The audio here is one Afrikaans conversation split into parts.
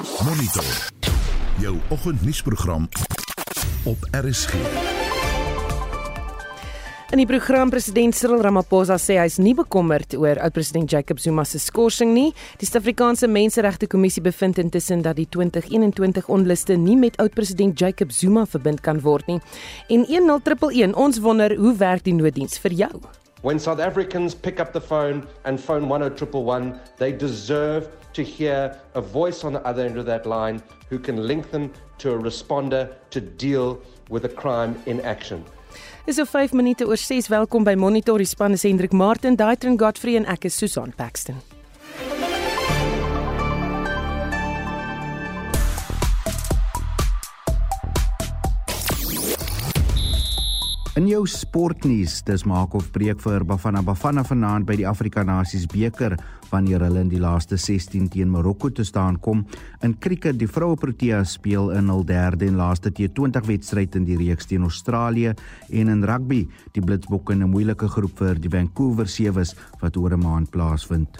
Monitor. Jou oggendnuusprogram op RSG. In die program president Cyril Ramaphosa sê hy is nie bekommerd oor oud-president Jacob Zuma se skorsing nie. Die Suid-Afrikaanse Menseregte Kommissie bevind intussen dat die 2021 onluste nie met oud-president Jacob Zuma verbind kan word nie. En 10111 ons wonder hoe werk die nooddiens vir jou? When South Africans pick up the phone and phone 10111, they deserve to hear a voice on the other end of that line who can link them to a responder to deal with a crime in action. Dis so 5 minute oor 6. Welkom by Monitor. Die span is Hendrik Martin, Daitrin Godfrey en ek is Susan Paxton. In jou sportnuus, dis maak of breek vir Bafana Bafana vanaand by die Afrika Nasies beker wanneer hulle in die laaste 16 teen Marokko te staan kom. In krieket, die vroue Protea speel in hul derde en laaste T20 wedstryd in die reeks teen Australië en in rugby, die Blitsbokke in 'n moeilike groep vir die Vancouver Sewes wat oor 'n maand plaasvind.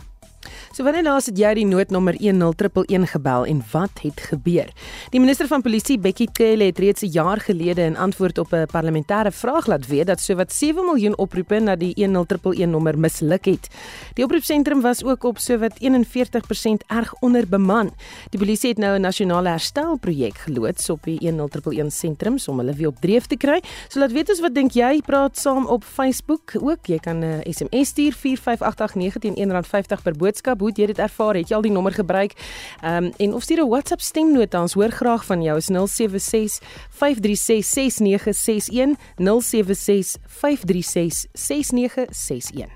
So wanneer laas het jy die noodnommer 10111 gebel en wat het gebeur? Die minister van polisie Bekkie Cele het reeds 'n jaar gelede in antwoord op 'n parlementêre vraag laat weet dat sowat 7 miljoen oproepe na die 10111 nommer misluk het. Die oproepsentrum was ook op sowat 41% erg onderbeman. Die polisie het nou 'n nasionale herstelprojek geloods op die 10111 sentrums om hulle weer op dreef te kry. So laat weet ons wat dink jy? Praat saam op Facebook ook. Jy kan 'n SMS stuur 45889 teen R1.50 per boodskap. Hoe het jy dit ervaar? Het jy al die nommer gebruik? Ehm um, en of stuur 'n WhatsApp stemnota. Ons hoor graag van jou. Is 076 536 6961 076 536 6961.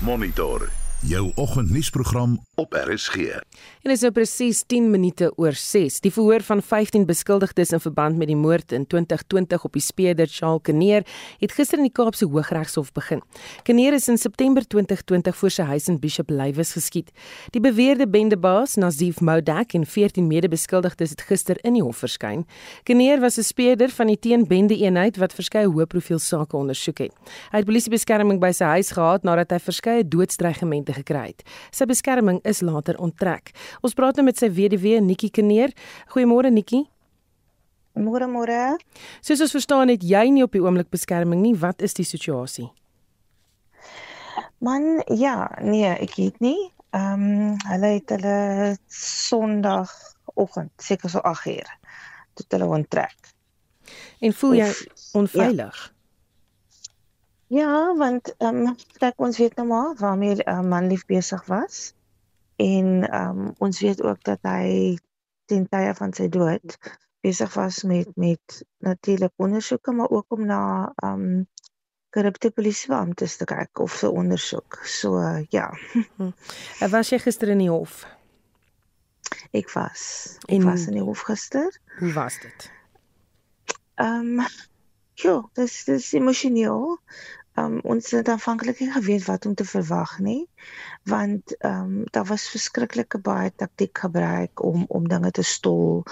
Monitor. Jou oggendnuusprogram op RSG. En dit is nou presies 10 minute oor 6. Die verhoor van 15 beskuldigdes in verband met die moord in 2020 op die speeder Charles Kneer het gister in die Kaapse Hooggeregshof begin. Kneer is in September 2020 voor sy huis in Bishop Lywes geskiet. Die beweerde bendebaas Nazif Moudak en 14 mede-beskuldigdes het gister in die hof verskyn. Kneer was 'n speeder van die teenbende eenheid wat verskeie hoë profiel sake ondersoek het. Hy het polisiebeskerming by sy huis gehad nadat hy verskeie doodsdreigemente gekry het. Sy beskerming is later onttrek. Ons praat nou met sy weduwee Nikki Kneer. Goeiemôre Nikki. Môre môre. Soos ons verstaan het jy nie op die oomblik beskerming nie. Wat is die situasie? Man, ja, nee, ek het nie. Ehm um, hulle het hulle Sondagoggend, seker so 8uur, tot hulle onttrek. En voel jy onveilig? Ja. Ja, want ehm um, kyk ons weet nou maar waarmee uh, man lief besig was. En ehm um, ons weet ook dat hy ten tye van sy dood besig was met met natuurlik ondersoeke maar ook om na ehm um, korrupte polisiebeamptes te kyk of se ondersoek. So uh, ja. Hm. En was jy gister in die hof? Ek was. Ek en, was in die hof gister. Hoe was dit? Ehm um, Ja, dis dis emosioneel um, ons het aanvanklik nie geweet wat om te verwag nie want ehm um, daar was verskriklike baie taktik gebruik om om dinge te stol.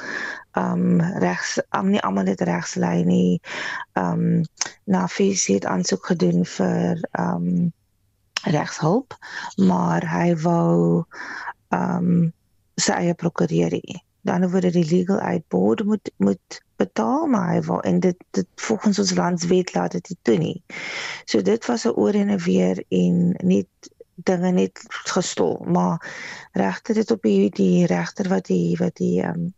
Ehm um, regs am nie almal het regs lei nie. Ehm um, Nafis het aansoek gedoen vir ehm um, regshulp, maar hy wou ehm um, sy eie prokureur hê dan word die legal aid board moet moet betaal maar hy wil en dit dit volgens ons landswet laat dit nie toe nie. So dit was 'n oor en weer en net dinge net gestol, maar regter dit op die die regter wat die wat die ehm um,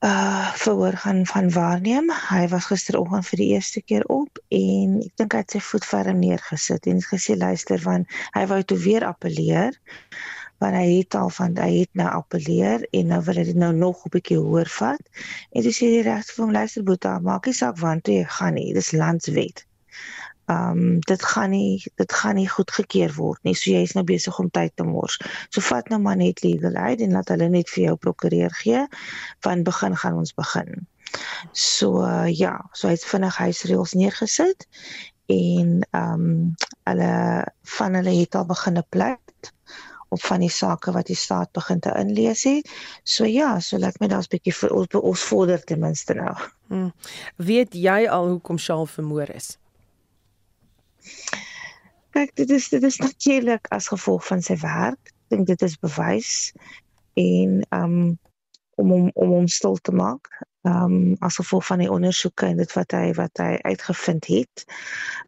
uh verhoor gaan van waarneem. Hy was gisteroggend vir die eerste keer op en ek dink hy het sy voet ferm neergesit en gesê luister want hy wou toe weer appeleer want hy het al van hy het nou appeleer en nou wil hy dit nou nog 'n bietjie hoor vat. En dis hierdie regte van luister Boeta, maak nie saak waantoe jy gaan nie, dis landswet. Um dit gaan nie dit gaan nie goedgekeur word nie. So jy is nou besig om tyd te mors. So vat nou maar net legal aid en laat hulle net vir jou prokureur gee. Van begin gaan ons begin. So uh, ja, so hy het vinnig huisreëls neergesit en um hulle van hulle het al begin pleit op van die sake wat die staat begin te inlees het. So ja, so laat my daar's bietjie vir ons ons vorder ten minste nou. Hmm. Weet jy al hoekom Shaal vermoor is? Kyk, dit is dit is natuurlik as gevolg van sy werk. Ek dink dit is bewys en um om hom om hom stil te maak. Um as gevolg van die ondersoeke en dit wat hy wat hy uitgevind het.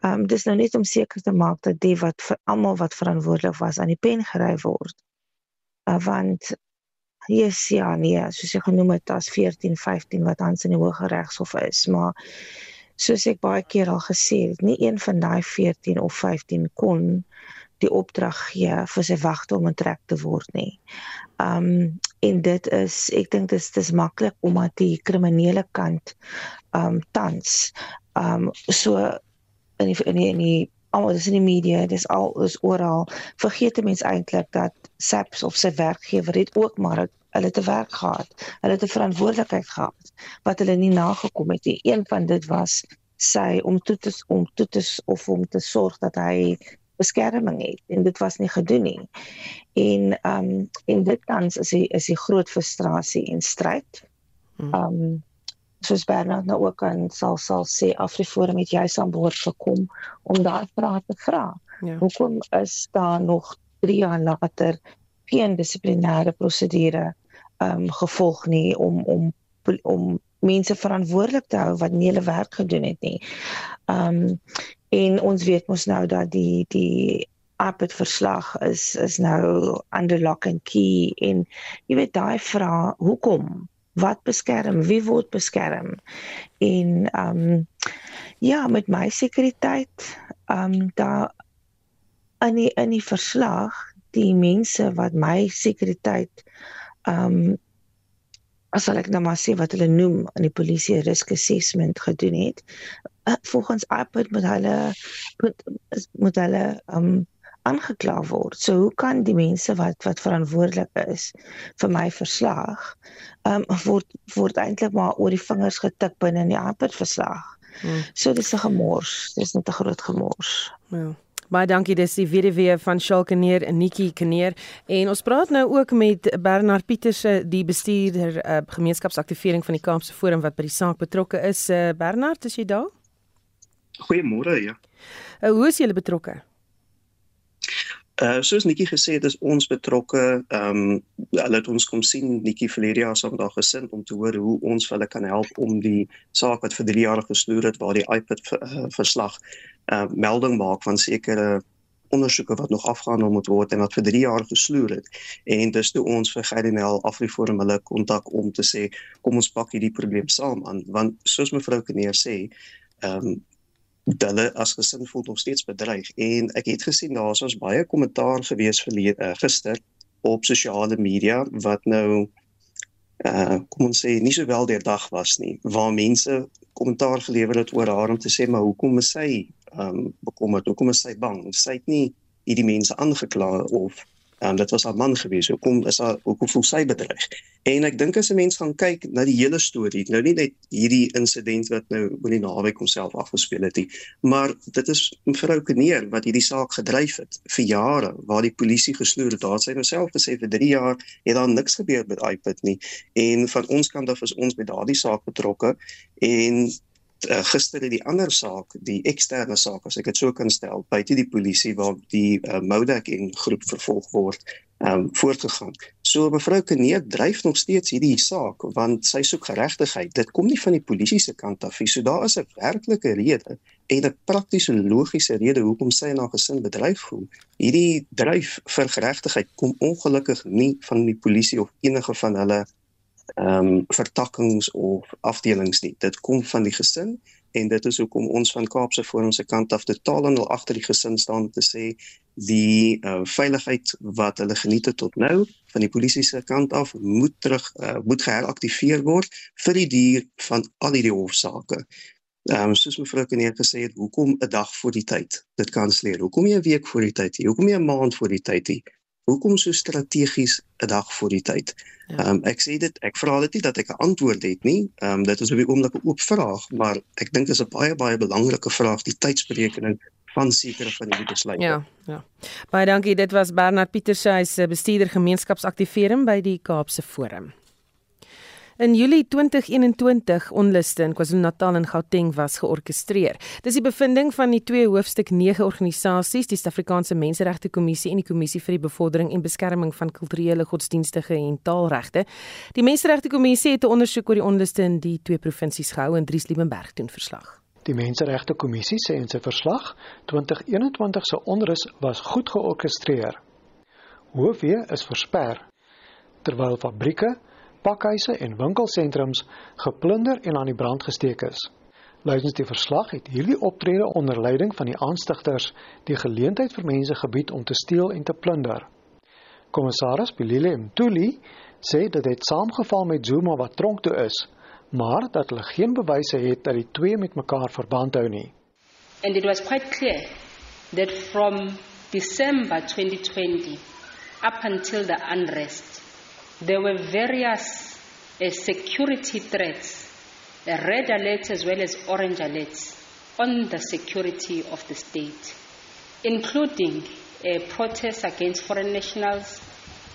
Um dis nou net om seker te maak dat die wat vir almal wat verantwoordelik was aan die pen gery word. Uh, want Yes, ja, nee, soos jy genoem het, as 14, 15 wat tans in die Hoge Regshof is, maar soos ek baie keer al gesê het, nie een van daai 14 of 15 kon die opdrag gee vir sy wagte om intrek te word nie. Um en dit is ek dink dit is dis maklik omdat die kriminele kant um tans um so in die, in die, in die almal dis in die media, dis al is oral. Vergeet mense eintlik dat SAPS of sy werkgewer het ook maar hulle te werk gehad. Hulle het 'n verantwoordelikheid gehad wat hulle nie nagekom het nie. Een van dit was sy om toe te om toe te of om te sorg dat hy beskerming het en dit was nie gedoen nie. En ehm um, en dit tans is die, is die groot frustrasie en stryd. Ehm um, soos Bernard nou ook aan sal sal sê Afriforum het juis aan boord gekom om daai vrae te vra. Ja. Hoekom is daar nog 3 jaar later geen dissiplinêre prosedure ehm um, gevolg nie om om om mense verantwoordelik te hou wat nie hulle werk gedoen het nie. Ehm um, en ons weet mos nou dat die die Apple verslag is is nou under lock and key en jy weet daai vraag hoekom? Wat beskerm? Wie word beskerm? En ehm um, ja met my sekuriteit ehm um, daar in die in die verslag die mense wat my sekuriteit ehm um, as ek nou maar sê wat hulle noem in die polisie risk assessment gedoen het volgens iPad met hulle moet moet hulle um, aangekla word. So hoe kan die mense wat wat verantwoordelik is vir my verslag um, word word eintlik maar oor die vingers getik binne in die ander verslag. Hmm. So dis 'n gemors. Dis net 'n groot gemors. Ja. Baie dankie dis die weduwee van Shalkeneer en Nikki Kneer en ons praat nou ook met Bernard Pieterse die bestuurder uh, gemeenskapsaktivering van die Kaapse Forum wat by die saak betrokke is. Uh, Bernard, is jy daar? Goeiemôre, ja. Uh, hoe is julle betrokke? Uh soos Nikki gesê het, is ons betrokke. Ehm um, hulle het ons kom sien Nikki verlede jaar saam daar gesin om te hoor hoe ons hulle kan help om die saak wat vir 3 jaar gesnoer het waar die iPad uh, verslag uh melding maak van sekere ondersoeke wat nog afgehandel moet word en wat vir 3 jaar gesloer het. En dis toe ons vir Gerdinel Afriforum hulle kontak om te sê kom ons pak hierdie probleem saam aan want soos mevrou Kneer sê, ehm um, hulle as gesin voel nog steeds bedreig. En ek het gesien daar was baie kommentaar gewees verlede uh, gister op sosiale media wat nou uh kom ons sê nie so wel deur dag was nie waar mense kommentaar gelewer het oor haar om te sê maar hoekom is sy um bekommerd? Hoekom is sy bang? Sy het nie hierdie mense aangekla of Um, dit was haar man gewees. Hoekom is haar hoekom voel sy bedreig? En ek dink as 'n mens gaan kyk na die hele storie, nou nie net hierdie insident wat nou oor die naweek homself afgespeel het nie, maar dit is mevrou Kneer wat hierdie saak gedryf het vir jare waar die polisie gesnoer het. Daar sy homself gesê vir 3 jaar het daar niks gebeur met iPad nie. En van ons kant af is ons by daardie saak betrokke en uh, gister het die ander saak, die eksterne saak as ek dit so kan stel, buite die polisie waar die uh, Modak en groep vervolg word, ehm um, voortgegaan. So mevrou Kneek dryf nog steeds hierdie saak want sy soek geregtigheid. Dit kom nie van die polisie se kant af nie. So daar is 'n werklike rede en 'n praktiese logiese rede hoekom sy en haar gesin bedryf voel. Hierdie dryf vir geregtigheid kom ongelukkig nie van die polisie of enige van hulle ehm um, vertakkings of afdelings nie. Dit kom van die gesin en dit is hoekom ons van Kaapse Forum se kant af totaal en al agter die gesin staan te sê die uh, veiligheid wat hulle geniet het tot nou van die polisie se kant af moet terug uh, moet geheraktiveer word vir die duur van al hierdie hofsaake. Ehm um, soos mevrou Kneer gesê het, hoekom 'n dag voor die tyd? Dit kan sleer. Hoekom nie 'n week voor die tyd nie? Hoekom nie 'n maand voor die tyd nie? Hoekom so strategies 'n dag voor die tyd? Ja. Ehm ja. um, ek sê dit, ek vra dit nie dat ek 'n antwoord het nie. Ehm um, dit is op die oomblik 'n oop vraag, maar ek dink dit is 'n baie baie belangrike vraag, die tydsberekening van sekere van hierdie besluite. Ja, ja. Baie dankie. Dit was Bernard Pieterse, hy's bestuurder gemeenskapsaktivering by die Kaapse Forum. In Julie 2021 onluste in KwaZulu-Natal en Gauteng was georkestreer. Dis die bevinding van die twee hoofstuk 9 organisasies, die Suid-Afrikaanse Menseregte Kommissie en die Kommissie vir die Bevordering en Beskerming van Kulturele, Godsdienstige en Taalregte. Die Menseregte Kommissie het 'n ondersoek oor die onluste in die twee provinsies gehou en Dries Liebenberg doen verslag. Die Menseregte Kommissie sê in sy verslag 2021 se onrus was goed georkestreer. Hoofwee is versper terwyl fabrieke pakhuise en winkelsentrums geplunder en aan die brand gesteek is. Luidens die verslag het hierdie optrede onder leiding van die aanstigters die geleentheid vir mense gebied om te steel en te plunder. Kommissaris Bilile Mtuli sê dat dit saamgeval met Zuma wat tronk toe is, maar dat hulle geen bewyse het dat die twee met mekaar verband hou nie. And it was quite clear that from December 2020 up until the unrest there were various uh, security threats, uh, red alerts as well as orange alerts on the security of the state, including uh, protests against foreign nationals,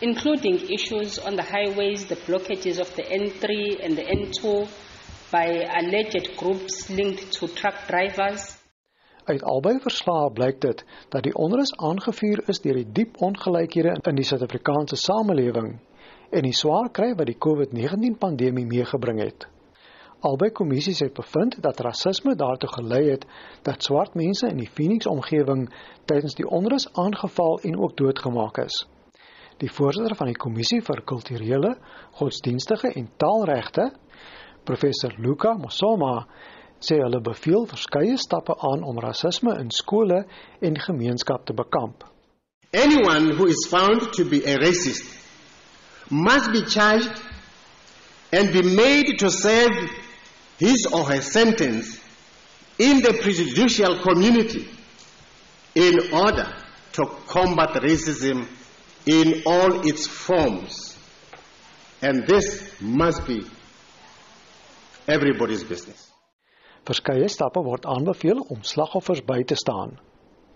including issues on the highways, the blockages of the N3 and the N2 by alleged groups linked to truck drivers. Uit albei verslae blyk dit dat die onrus aangevuur is deur die diep ongelykhede in die Suid-Afrikaanse samelewing en die swaar kry wat die COVID-19 pandemie meegebring het. Albei kommissies het bevind dat rasisme daartoe gelei het dat swart mense in die Phoenix omgewing tydens die onrus aangeval en ook doodgemaak is. Die voorsitter van die kommissie vir kulturele, godsdienstige en taalregte, professor Luka Mosoma, sê hulle beveel verskeie stappe aan om rasisme in skole en gemeenskap te bekamp. Anyone who is found to be a racist must be charged and be made to serve his or her sentence in the prejudicial community in order to combat racism in all its forms. And this must be everybody's business. Verskeie stappe word aanbeveel om slagoffers by te staan.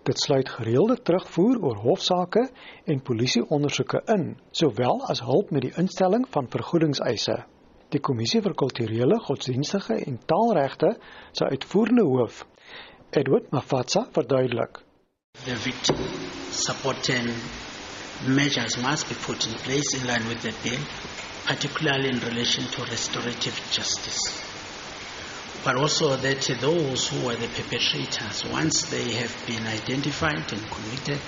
Dit sluit gereelde terugvoer oor hofsaake en polisieondersoeke in, sowel as hulp met die instelling van vergoedingseise. Die Kommissie vir Kulturele, Godsdienstige en Taalregte se uitvoerende hoof, Edward Mafatsa, verduidelik. The victim support and measures must be put in place in line with the bill, particularly in relation to restorative justice but also that those who are the perpetrators, once they have been identified and convicted,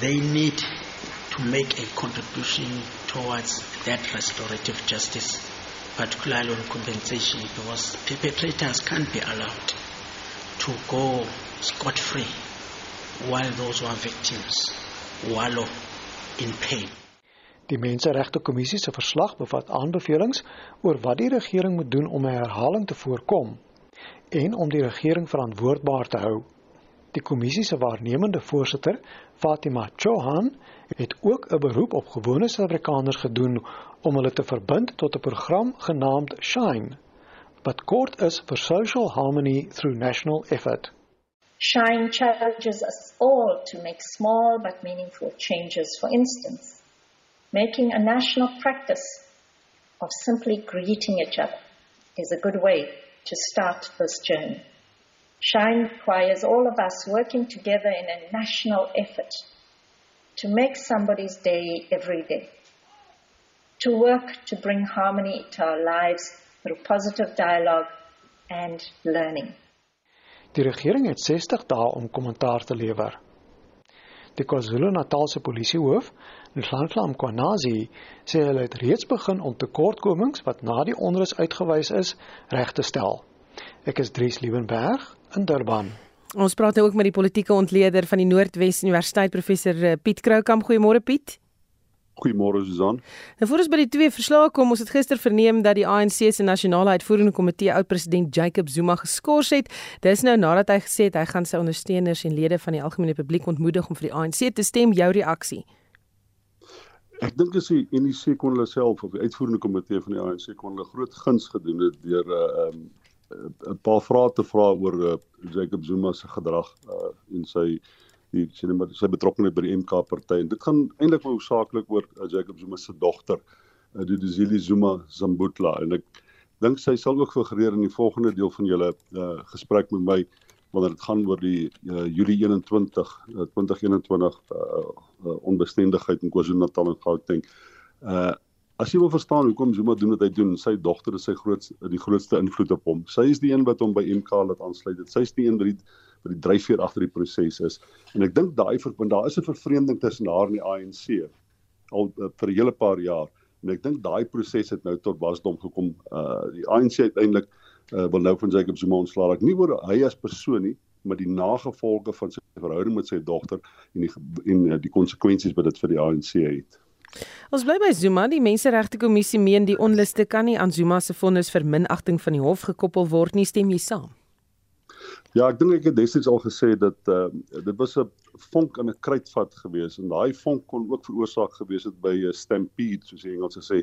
they need to make a contribution towards that restorative justice, particularly on compensation, because perpetrators can't be allowed to go scot free while those who are victims wallow in pain. Die Menseregte Kommissie se verslag bevat aanbevelings oor wat die regering moet doen om 'n herhaling te voorkom en om die regering verantwoordbaar te hou. Die kommissie se waarnemende voorsitter, Fatima Chohan, het ook 'n beroep op gewone Suid-Afrikaners gedoen om hulle te verbind tot 'n program genaamd Shine, wat kort is vir Social Harmony Through National Effort. Shine challenges us all to make small but meaningful changes. For instance, Making a national practice of simply greeting each other is a good way to start this journey. Shine requires all of us working together in a national effort to make somebody's day every day. To work to bring harmony to our lives through positive dialogue and learning. Die regering het 60 dae om kommentaar te lewer. Die KwaZulu-Natalse polisiehoof, Nhlanhla Mkwanazi, sê hulle het reeds begin om tekortkomings wat na die onrus uitgewys is, reg te stel. Ek is Dries Liebenberg in Durban. Ons praat nou ook met die politieke ontleder van die Noordwes Universiteit professor eh, Piet Kroukamp. Goeiemôre Piet. Goeiemôre Susan. Nou voor ons by die twee verslae kom, ons het gister verneem dat die ANC se nasionale uitvoerende komitee oud-president Jacob Zuma geskort het. Dis nou nadat hy gesê het hy gaan sy ondersteuners en lede van die algemene publiek ontmoedig om vir die ANC te stem. Jou reaksie? Ek dink as die NEC kon hulle self of die uitvoerende komitee van die ANC kon hulle groot guns gedoen het deur 'n uh, um, 'n paar vrae te vra oor uh, Jacob Zuma se gedrag uh, en sy die sien maar sy betrokkeheid by die MK party en dit gaan eintlik hoofsaaklik oor uh, Jacob Zuma se dogter uh, Duduzile Zuma Zambutla en ek dink sy sal ook figureer in die volgende deel van julle uh, gesprek met my wanneer dit gaan oor die uh, Julie 21 uh, 2021 uh, uh, onbestendigheid in KwaZulu-Natal en Gauteng. Uh as jy wil verstaan hoekom Zuma doen wat hy doen, sy dogter is sy groot die grootste invloed op hom. Sy is die een wat hom by MK laat aansluit. Sy is die een wat die wat die dryfveer agter die proses is. En ek dink daai verband daar is 'n vervreemding tussen haar en die ANC al uh, vir 'n hele paar jaar. En ek dink daai proses het nou tot wasdom gekom. Uh die ANC uiteindelik uh, wil nou van Jacob Zuma ontslaa. Ek nie oor hy as persoon nie, maar die nagevolge van sy verhouding met sy dogter en die en uh, die konsekwensies wat dit vir die ANC het. Ons bly by Zuma. Die Menseregte Kommissie meen die onluste kan nie aan Zuma se vonnis vir minagting van die hof gekoppel word nie. Stem jy saam? Ja, ek dink ek het destyds al gesê dat uh, dit was 'n vonk in 'n kruitvat gewees en daai vonk kon ook veroorsaak gewees het by 'n stampede soos die Engelse sê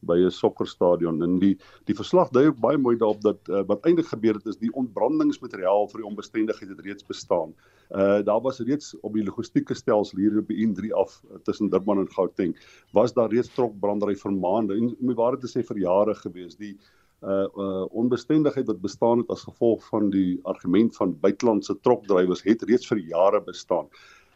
by 'n sokkerstadion en die die verslag dui ook baie mooi daarop dat uh, wat eintlik gebeur het is die ontbrandingsmateriaal vir die onbestendigheid het reeds bestaan. Uh daar was reeds op die logistieke stelsel hier op die N3 af uh, tussen Durban en Gauteng was daar reeds trokbrandery vir maande en om die waarheid te sê vir jare gewees. Die uh uh onbestendigheid wat bestaan het as gevolg van die argument van buitelandse trokdrywers het reeds vir jare bestaan.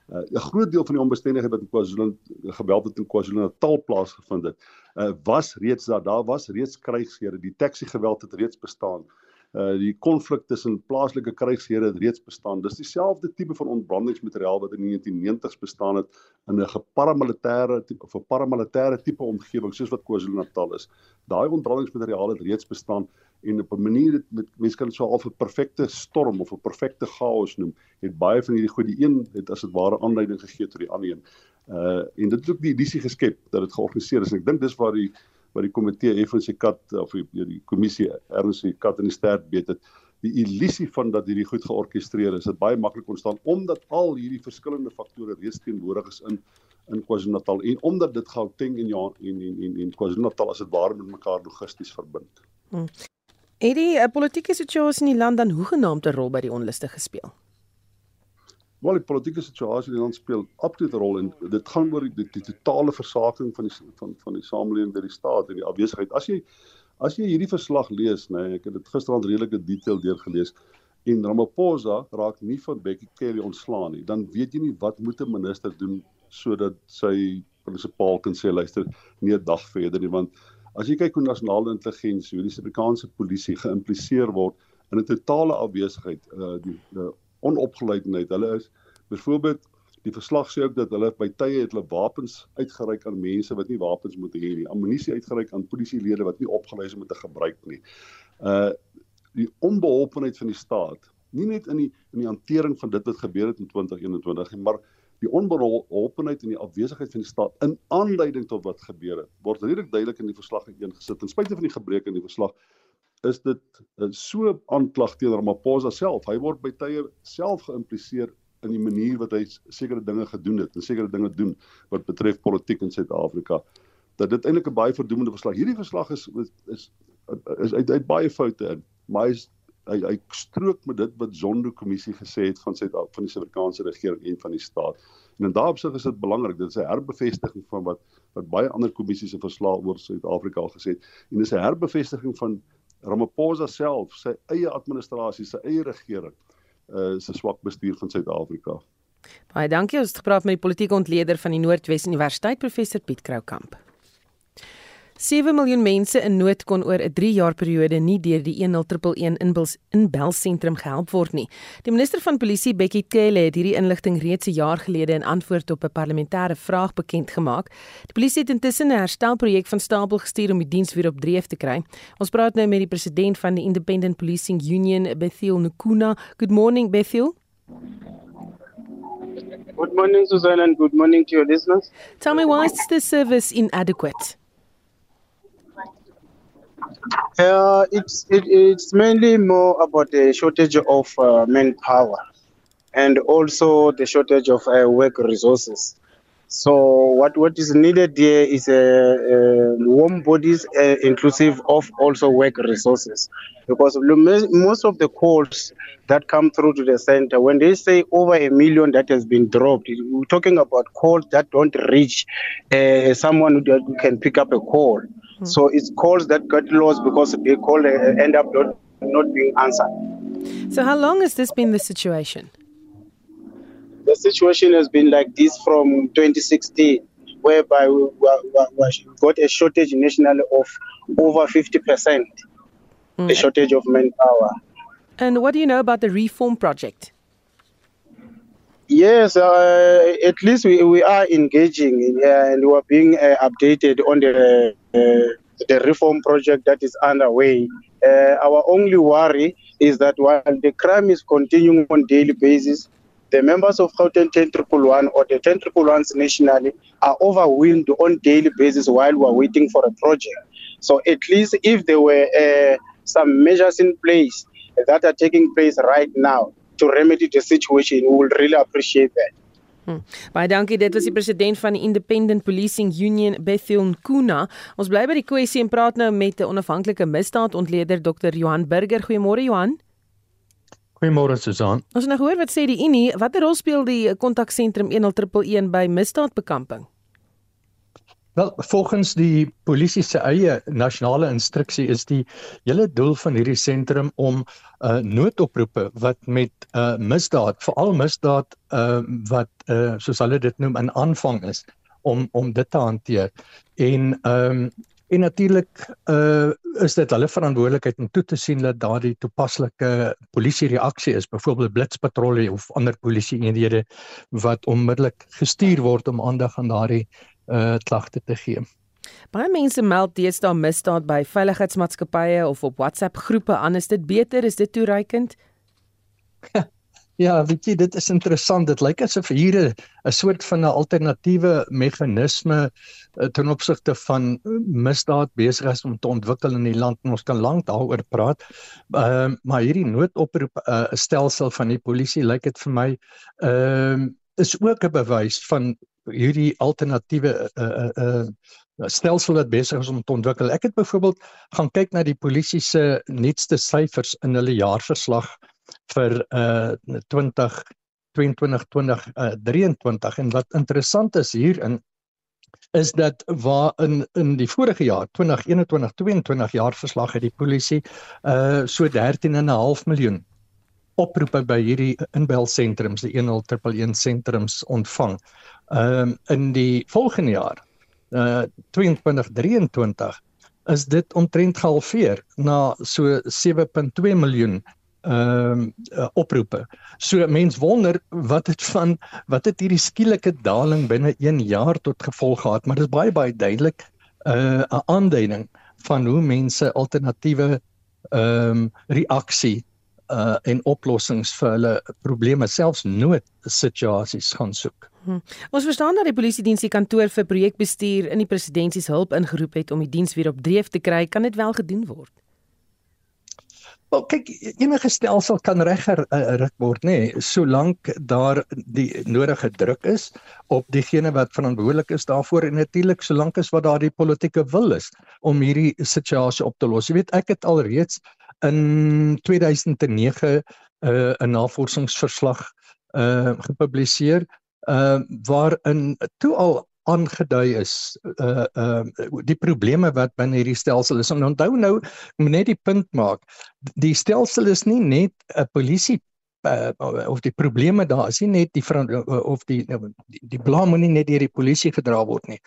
Uh 'n groot deel van die onbestendigheid wat in KwaZulu geweld het in KwaZulu-Natal plaasgevind het, uh was reeds daar, daar was reeds krygsgere, die taxi geweld het reeds bestaan. Uh die konflik tussen plaaslike krygsgere het reeds bestaan. Dis dieselfde tipe van ontbrandingsmateriaal wat in die 1990s bestaan het in 'n geparamilitêre of 'n paramilitêre tipe omgewing soos wat KwaZulu-Natal is. Daai ontbrandingsmateriaal het reeds bestaan en op 'n manier dit met mense kan dit so half 'n perfekte storm of 'n perfekte chaos noem. Het baie van hierdie goed die een het as dit ware aanleiding gegee tot die ander een. Uh en dit het ook die illusie geskep dat dit georganiseer is en ek dink dis waar die waar die komitee effens se kat of die, die kommissie erns se kat in die stert beet het die illusie van dat hierdie goed georkestreer is, dit baie maklik ontstaan omdat al hierdie verskillende faktore reeds teenwoordig is in in KwaZulu-Natal en omdat dit Gauteng en ja en en en, en KwaZulu-Natal as dit ware met mekaar logisties verbind. Hmm. Het die uh, politieke situasie in die land dan hoegenaamd 'n rol by die onluste gespeel? Wel, die politieke situasie in die land speel absoluut 'n rol en dit gaan oor die, die, die totale versaking van die van van die samelewing deur die staat en die afwesigheid. As jy as jy hierdie verslag lees, nê, nee, ek het dit gisteraand redelik in detail deurgelees en Ramaphosa raak nie van Bekkie Cele ontslaan nie, dan weet jy nie wat moet 'n minister doen sodat sy prinsipaal kan sê luister, nie 'n dag verder nie want As jy kyk hoe nasionale intelligensie, hoe die Suid-Afrikaanse polisie geïmpliseer word in 'n totale afwesigheid, uh die uh, onopgeleidheid. Hulle is byvoorbeeld die verslag sê ook dat hulle by tye het hulle wapens uitgereik aan mense wat nie wapens moet hê nie. Ammunisie uitgereik aan polisielede wat nie opgelei is om te gebruik nie. Uh die onbeholpenheid van die staat, nie net in die in die hantering van dit wat gebeur het in 2021 nie, maar die onbeholpenheid en die afwesigheid van die staat in aanleiding tot wat gebeur het word redelik duidelik in die verslag uiteengesit. In spite van die gebreke in die verslag is dit uh, so aanklag teenoor Ramaphosa self. Hy word by tye self geïmpliseer in die manier wat hy sekere dinge gedoen het en sekere dinge doen wat betref politiek in Suid-Afrika. Dat dit eintlik 'n baie verdoemende verslag. Hierdie verslag is is is, uit uit baie foute in, maar hy is hy hy strook met dit wat Zondo kommissie gesê het van Suid van die Suid-Afrikaanse regering en van die staat. En in daardie opsig is dit belangrik. Dit is 'n herbevestiging van wat wat baie ander kommissies se verslae oor Suid-Afrika al gesê het en dis 'n herbevestiging van Ramaphosa self, sy eie administrasie, sy eie regering uh se swak bestuur van Suid-Afrika. Baie dankie. Ons het gepraat met die politieke ontleder van die Noordwes Universiteit, professor Piet Kroukamp. 7 miljoen mense in nood kon oor 'n 3 jaar periode nie deur die 10111 inbels in belsentrum gehelp word nie. Die minister van polisie Bekkie Cele het hierdie inligting reeds 'n jaar gelede in antwoord op 'n parlementêre vraag bekend gemaak. Die polisie het intussen 'n herstelprojek van stapel gestuur om die diens weer op dreef te kry. Ons praat nou met die president van die Independent Policing Union, Bethiel Nkuna. Good morning, Bethiel. Good morning, Susan, and good morning to your listeners. Tell me why is the service inadequate? Uh, it's it, it's mainly more about the shortage of uh, manpower and also the shortage of uh, work resources. So what what is needed here is a, a warm bodies, uh, inclusive of also work resources, because most of the calls that come through to the center, when they say over a million that has been dropped, we're talking about calls that don't reach uh, someone who can pick up a call. Mm-hmm. So it's calls that got lost because they call uh, end up not, not being answered. So how long has this been the situation? the situation has been like this from 2016, whereby we, we, we got a shortage nationally of over 50%, mm. a shortage of manpower. And what do you know about the reform project? Yes, uh, at least we, we are engaging in, and we are being uh, updated on the uh, the reform project that is underway. Uh, our only worry is that while the crime is continuing on daily basis, the members of Gauteng 10111 or the 10111s nationally are overwhelmed on daily basis while we're waiting for a project. So at least if there were uh, some measures in place that are taking place right now to remedy the situation, we will really appreciate that. Hmm. Baie dankie. Dit was die president van die Independent Policing Union, Bethel Nkuna. Ons bly by die kwessie en praat nou met 'n onafhanklike misdaadontleder Dr. Johan Burger. Goeiemôre Johan. Goeiemôre Susan. Ons het nou gehoor wat sê die Unie, watter rol speel die kontaksentrum 10111 by misdaadbekamping? Wel, volgens die polisie se eie nasionale instruksie is die hele doel van hierdie sentrum om uh noodoproepe wat met uh misdaad, veral misdaad uh wat uh soos hulle dit noem in aanvang is om om dit te hanteer. En ehm um, En natuurlik uh is dit hulle verantwoordelikheid om toe te sien dat daardie toepaslike polisie reaksie is, byvoorbeeld blitspatrollie of ander polisie eenhede wat onmiddellik gestuur word om aandag aan daardie uh klagte te gee. Baie mense meld deesdae misdaad by veiligheidsmaatskappye of op WhatsApp groepe aan. Is dit beter? Is dit toereikend? Ja, weet jy, dit is interessant. Dit lyk asof hier 'n soort van 'n alternatiewe meganisme eh, ten opsigte van eh, misdaad besig is om te ontwikkel in die land. Ons kan lank daaroor praat. Ehm uh, maar hierdie noodoproep uh, stelsel van die polisie lyk dit vir my ehm uh, is ook 'n bewys van hierdie alternatiewe 'n uh, uh, stelsel wat besig is om te ontwikkel. Ek het byvoorbeeld gaan kyk na die polisie se nuutste syfers in hulle jaarverslag vir uh 20 22 20 uh 23 en wat interessant is hierin is dat waar in in die vorige jaar 2021 22 jaar verslag het die polisie uh so 13.5 miljoen oproepe by hierdie inbelsentrums die 10111 sentrums ontvang. Ehm um, in die volgende jaar uh 22 23 is dit omtrent gehalveer na so 7.2 miljoen ehm um, uh, oproepe. So mens wonder wat het van wat het hierdie skielike daling binne 1 jaar tot gevolg gehad, maar dit is baie baie duidelik 'n uh, aanduiding van hoe mense alternatiewe ehm um, reaksie uh en oplossings vir hulle probleme selfs nood situasies gaan soek. Hmm. Ons verstaan dat die polisie diens die kantoor vir projekbestuur in die presidentsie se hulp ingeroep het om die diens weer op dreef te kry, kan dit wel gedoen word. Wel kyk enige stelsel kan reggeruk uh, word nê nee, solank daar die nodige druk is op diegene wat verantwoordelik is daarvoor en natuurlik solank as wat daar die politieke wil is om hierdie situasie op te los. Jy weet ek het al reeds in 2009 'n uh, 'n navorsingsverslag uh gepubliseer uh waarin toe al aangedui is uh uh die probleme wat binne hierdie stelsel is. En onthou nou, moet net die punt maak. Die stelsel is nie net 'n polisie uh, of die probleme daar is nie net die of die die, die blame moet nie net deur die polisie gedra word nie.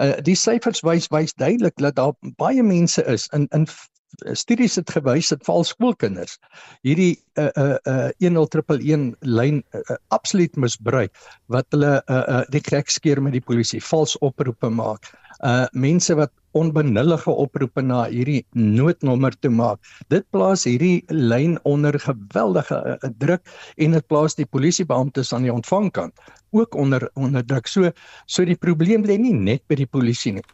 Uh die syfers wys wys duidelik dat daar baie mense is in in studies het gewys dat val skoolkinders hierdie uh uh uh 10111 lyn uh, absoluut misbruik wat hulle uh uh die krek skeer met die polisie vals oproepe maak. Uh mense wat onbenullige oproepe na hierdie noodnommer toe maak. Dit plaas hierdie lyn onder geweldige uh, druk en dit plaas die polisiebeamptes aan die ontvangkant ook onder onder druk. So so die probleem lê nie net by die polisie nie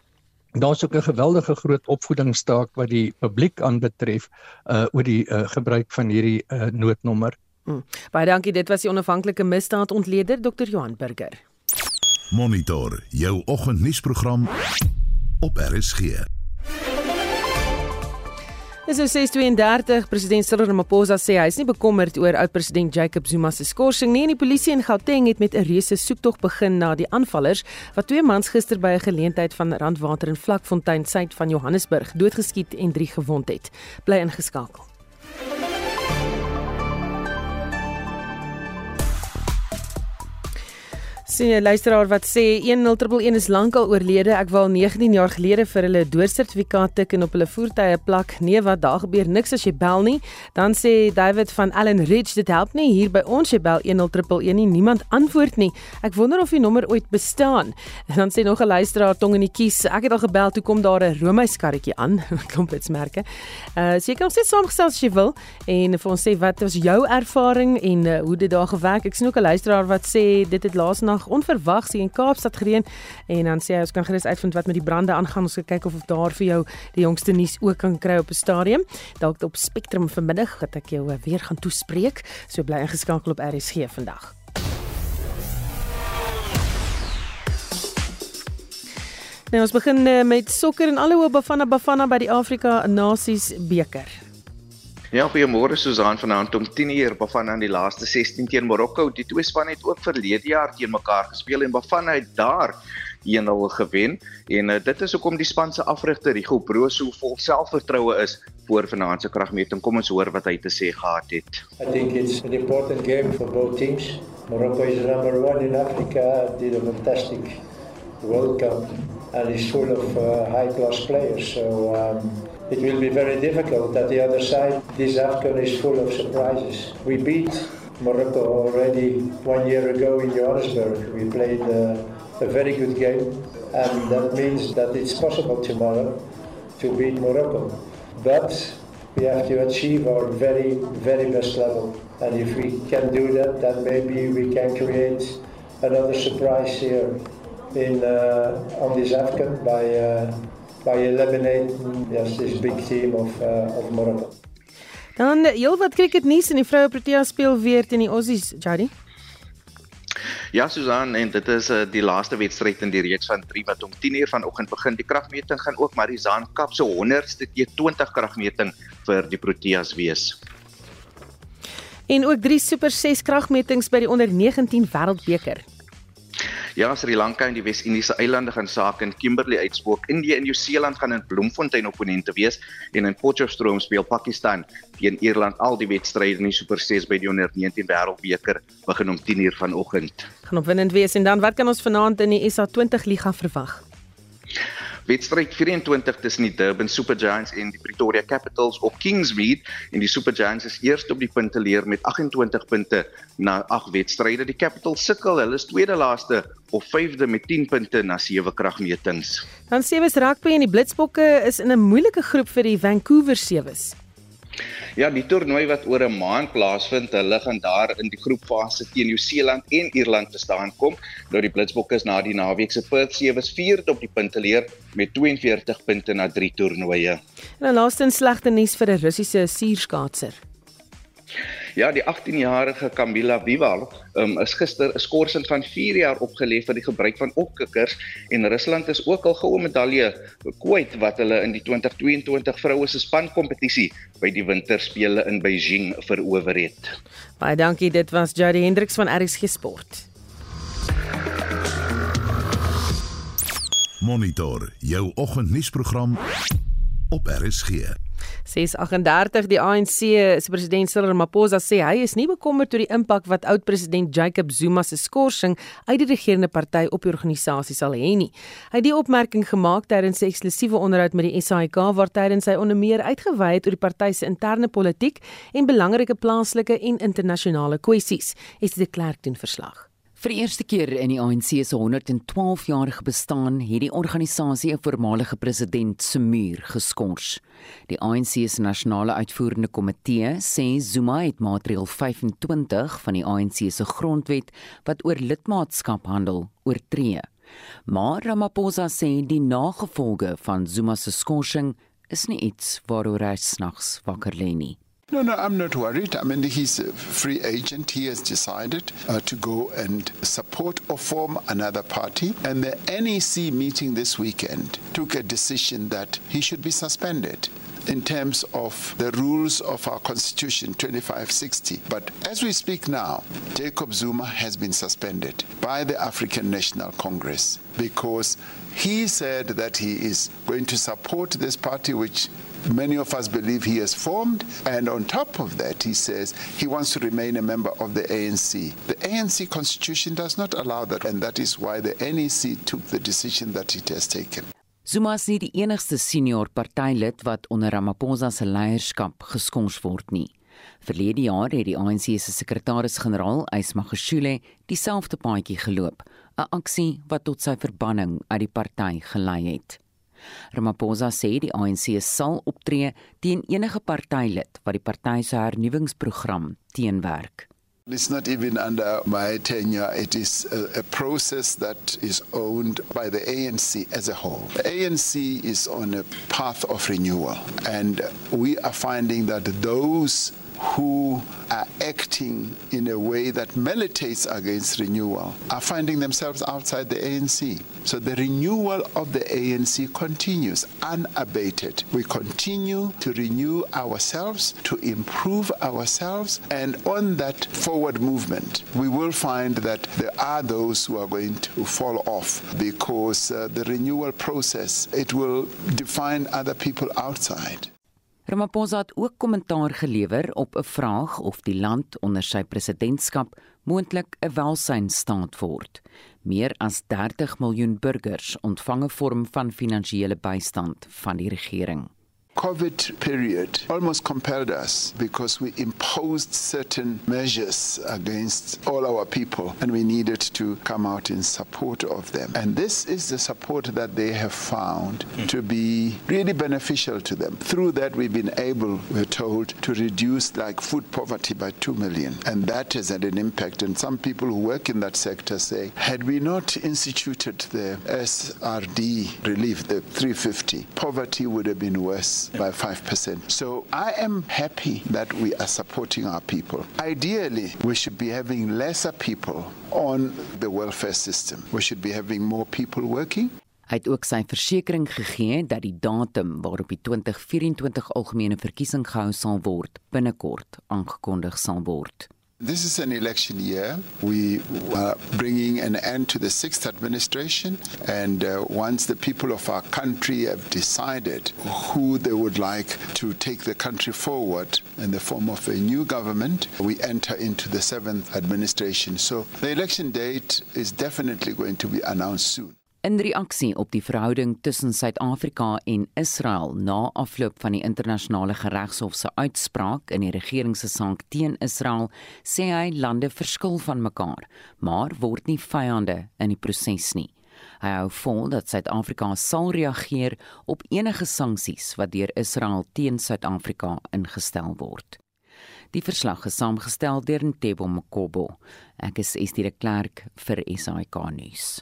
daar's ook 'n geweldige groot opvoedingsstaak wat die publiek aanbetref uh oor die uh, gebruik van hierdie uh, noodnommer. Hmm. Baie dankie, dit was die onafhanklike misdaadontleder Dr. Johan Burger. Monitor jou oggendnuusprogram op RSG. Dis nou 6:32 president Cyril Ramaphosa sê hy is nie bekommerd oor oud-president Jacob Zuma se skorsing nie en die polisie in Gauteng het met 'n reuse soektog begin na die aanvallers wat twee mans gister by 'n geleentheid van Randwater in Vlakfontein suid van Johannesburg doodgeskiet en 3 gewond het. Bly ingeskakel. Sien 'n luisteraar wat sê 1011 is lankal oorlede. Ek wou 19 jaar gelede vir hulle doodsertifikaat teken op hulle voertuie plak. Nee, wat daar gebeur niks as jy bel nie. Dan sê David van Allen Ridge, dit help nie hier by ons jy bel 1011 nie. Niemand antwoord nie. Ek wonder of die nommer ooit bestaan. En dan sê nog 'n luisteraar tong in die kies. Ek het al gebel, toe kom daar 'n roomhuiskarretjie aan. Klomp hitsmerke. Uh seker ons sit saamgestel as jy wil en vir ons sê wat was jou ervaring en uh, hoe dit daar gewerk. Ek sien ook 'n luisteraar wat sê dit het laas nag onverwags hier in Kaapstad gereën en dan sê hy ons kan gerus uitvind wat met die brande aangaan. Ons kyk of of daar vir jou die jongste nuus ook kan kry op 'n stadium. Dalk op Spectrum vanmiddag wat ek jou weer gaan toespreek. So bly ingeskakel op RSG vandag. Nou ons begin uh, met sokker en alle hoop Bafana Bafana by die Afrika Nasies beker. Ja, goeiemôre Susan vanaand om 10:00 Bafana in die laaste 16 teen Marokko. Die twee spanne het ook verlede jaar teen mekaar gespeel en Bafana het daar 1-0 gewen en uh, dit is hoekom die span se afrigter Rigo Bro so vol selfvertroue is voor vanaand se kragmeting. Kom ons hoor wat hy te sê gehad het. I think it's an important game for both teams. Morocco is number 1 in Africa, did a fantastic World Cup and is full of uh, high class players. So um, it will be very difficult. At the other side, this AFCON is full of surprises. We beat Morocco already one year ago in Johannesburg. We played uh, a very good game, and that means that it's possible tomorrow to beat Morocco. But we have to achieve our very, very best level. And if we can do that, then maybe we can create another surprise here in uh, on this AFCON by uh, by eliminating yes, this big team of uh, of Morocco. Dan heel wat cricket nuus en die vroue Protea speel weer teen die Aussies, Jari. Ja Susan en dit is uh, die laaste wedstryd in die reeks van 3 wat om 10:00 vanoggend begin. Die kragmeting gaan ook Marizaan Kap se 100ste T20 kragmeting vir die Proteas wees. En ook drie Super 6 kragmetings by die onder 19 Wêreldbeker. Ja, Sri Lanka en die Wes-Indiese eilande gaan sake in Kimberley uitspook. Indië en Nieu-Seeland gaan in Bloemfontein opponente wees en in Potchefstroom speel Pakistan teen Ierland al die wedstryde in die Super 6 by die onder 19 Wêreldbeker begin om 10:00 vanoggend. Gaan opwindend wees en dan wat kan ons vanaand in die SA20 liga verwag? Wedstryd 24 tussen die Durban Super Giants en die Pretoria Capitals op Kingsmead en die Super Giants is eerste op die punte leer met 28 punte na 8 wedstryde. Die Capitals sukkel, hulle is tweede laaste of vyfde met 10 punte na 7 kragmetings. Dan Sewes Rugby en die Blitsbokke is in 'n moeilike groep vir die Vancouver Sewes. Ja, die toernooi wat oor 'n maand plaasvind, hulle gaan daar in die groepfase teen Nieu-Seeland en Ierland te staan kom. Nou die Blitsbokke is na die naweek se Perth Sewes vierde op die punteleer met 42 punte na 3 toernooie. En dan laastens slegte nuus vir 'n Russiese suurskaatser. Ja, die 18-jarige Kamila Vival um, is gister 'n skorsing van 4 jaar opgelê vir die gebruik van opkikkers en Rusland is ook al goue medalje kwyt wat hulle in die 2022 vroue se spankompetisie by die winterspele in Beijing verower het. Baie dankie, dit was Jody Hendriks van RSG Sport. Monitor jou oggendnuusprogram op RSG. 638 die ANC se president Cyril Ramaphosa sê hy is nie bekommerd oor die impak wat oud-president Jacob Zuma se skorsing uit die regerende party op die organisasie sal hê nie. Hy het die opmerking gemaak tydens 'n eksklusiewe onderhoud met die SAIK waar tydens hy onder meer uitgewy het oor die party se interne politiek en belangrike plaaslike en internasionale kwessies. Dit 'n klerk doen verslag? Vir die eerste keer in die ANC se 112-jarige bestaan het die organisasie 'n voormalige president se muur geskort. Die ANC se nasionale uitvoerende komitee sê Zuma het maatreël 25 van die ANC se grondwet wat oor lidmaatskap handel oortree. Maar Ramaphosa sê die nagevolge van Zuma se skorsing is nie iets waaroor hy snags wakker lê nie. No, no, I'm not worried. I mean, he's a free agent. He has decided uh, to go and support or form another party. And the NEC meeting this weekend took a decision that he should be suspended in terms of the rules of our constitution 2560 but as we speak now Jacob Zuma has been suspended by the African National Congress because he said that he is going to support this party which many of us believe he has formed. And on top of that, he says he wants to remain a member of the ANC. The ANC constitution does not allow that, and that is why the NEC took the decision that it has taken. Zuma is nie die enigste senior partylid wat onder Ramaphosa se leierskap geskons word nie. Verlede jaar het die ANC se sekretaris-generaal, Ysmagashule, dieselfde paadjie geloop, 'n aksie wat tot sy verbanning uit die party gelei het. Ramaphosa sê die ANC sal optree teen enige partylid wat die party se hernuwingsprogram teenwerk. It's not even under my tenure. It is a, a, process that is owned by the ANC as a whole. The ANC is on a path of renewal, and we are finding that those who are acting in a way that militates against renewal are finding themselves outside the ANC. So the renewal of the ANC continues unabated. We continue to renew ourselves, to improve ourselves, and on that forward movement, we will find that there are those who are going to fall off because uh, the renewal process it will define other people outside. Ramaphosa het ook kommentaar gelewer op 'n vraag of die land onder sy presidentskap moontlik 'n welsynstaat word. Meer as 30 miljoen burgers ontvang 'n vorm van finansiële bystand van die regering. COVID period almost compelled us because we imposed certain measures against all our people and we needed to come out in support of them. And this is the support that they have found to be really beneficial to them. Through that, we've been able, we're told, to reduce like food poverty by 2 million. And that has had an impact. And some people who work in that sector say, had we not instituted the SRD relief, the 350, poverty would have been worse by 5%. So I am happy that we are supporting our people. Ideally, we should be having lesser people on the welfare system. We should be having more people working. Hy het ook sy versekering gegee dat die datum waarop die 2024 algemene verkiesing gehou sal word binnekort aangekondig sal word. This is an election year. We are bringing an end to the sixth administration. And uh, once the people of our country have decided who they would like to take the country forward in the form of a new government, we enter into the seventh administration. So the election date is definitely going to be announced soon. In reaksie op die verhouding tussen Suid-Afrika en Israel na afloop van die internasionale geregshof se uitspraak in die regering se saak teen Israel, sê hy lande verskil van mekaar, maar word nie vyande in die proses nie. Hy hou vol dat Suid-Afrika sal reageer op enige sanksies wat deur Israel teen Suid-Afrika ingestel word. Die verslag is saamgestel deur Ntebo Mokobo. Ek is Estie de Klerk vir SAK nuus.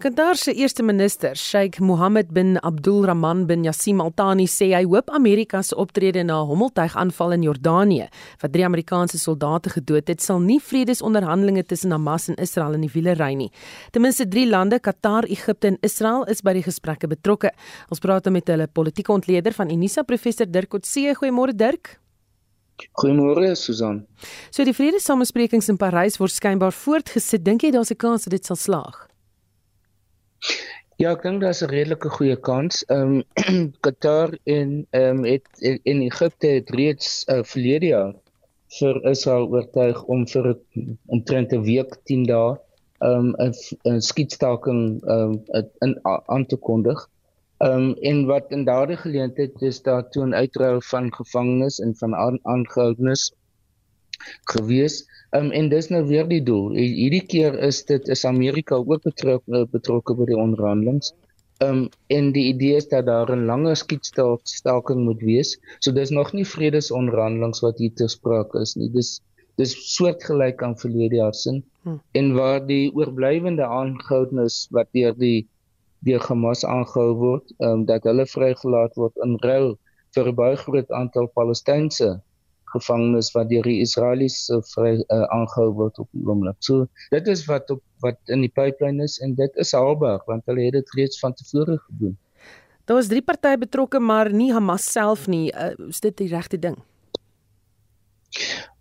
Qatar se eerste minister, Sheikh Mohammed bin Abdul Rahman bin Yassim Al Thani sê hy hoop Amerika se optrede na 'n hommeltuigaanval in Jordanië wat drie Amerikaanse soldate gedood het, sal nie vredesonderhandelinge tussen Hamas en Israel in die wiele ry nie. Ten minste 3 lande, Qatar, Egipte en Israel, is by die gesprekke betrokke. Ons praat met hulle politieke ontleder van Unisa, professor Dirk Coetzee. Goeiemôre Dirk. Goeiemôre Susan. So die vredessamesprekings in Parys word skynbaar voortgesit. Dink jy daar's 'n kans dat dit sal slaag? Ja, ek dink daar's 'n redelike goeie kans. Ehm um, Qatar en ehm um, het in Egipte het reeds uh, verlede jaar vir Israel oortuig om vir omtrent 'n week 10 dae ehm um, 'n skietstaking ehm um, aan te kondig. Ehm um, en wat in daardie geleentheid is daar toe 'n uitruil van gevangenes en van aangehoudenes gewees. Um, en dis nou weer die doel. Hierdie keer is dit is Amerika ook betrokke betrokke by die onderhandelings. Um en die idee is dat daar 'n langer skietstaking moet wees. So dis nog nie vredesonderhandelings wat hier te sprake is nie. Dis dis soortgelyk aan verlede jaar sin. Hmm. En waar die oorblywende aangehoudenes wat deur die deur Hamas aangehou word, um dat hulle vrygelaat word in ruil vir 'n baie groot aantal Palestynse gevangenes wat deur die Israeliese vry uh, aangehou word op die oomblik. So dit is wat op wat in die pipeline is en dit is haalbaar want hulle het dit reeds van tevore gedoen. Daar was drie partye betrokke maar nie Hamas self nie. Uh, is dit die regte ding?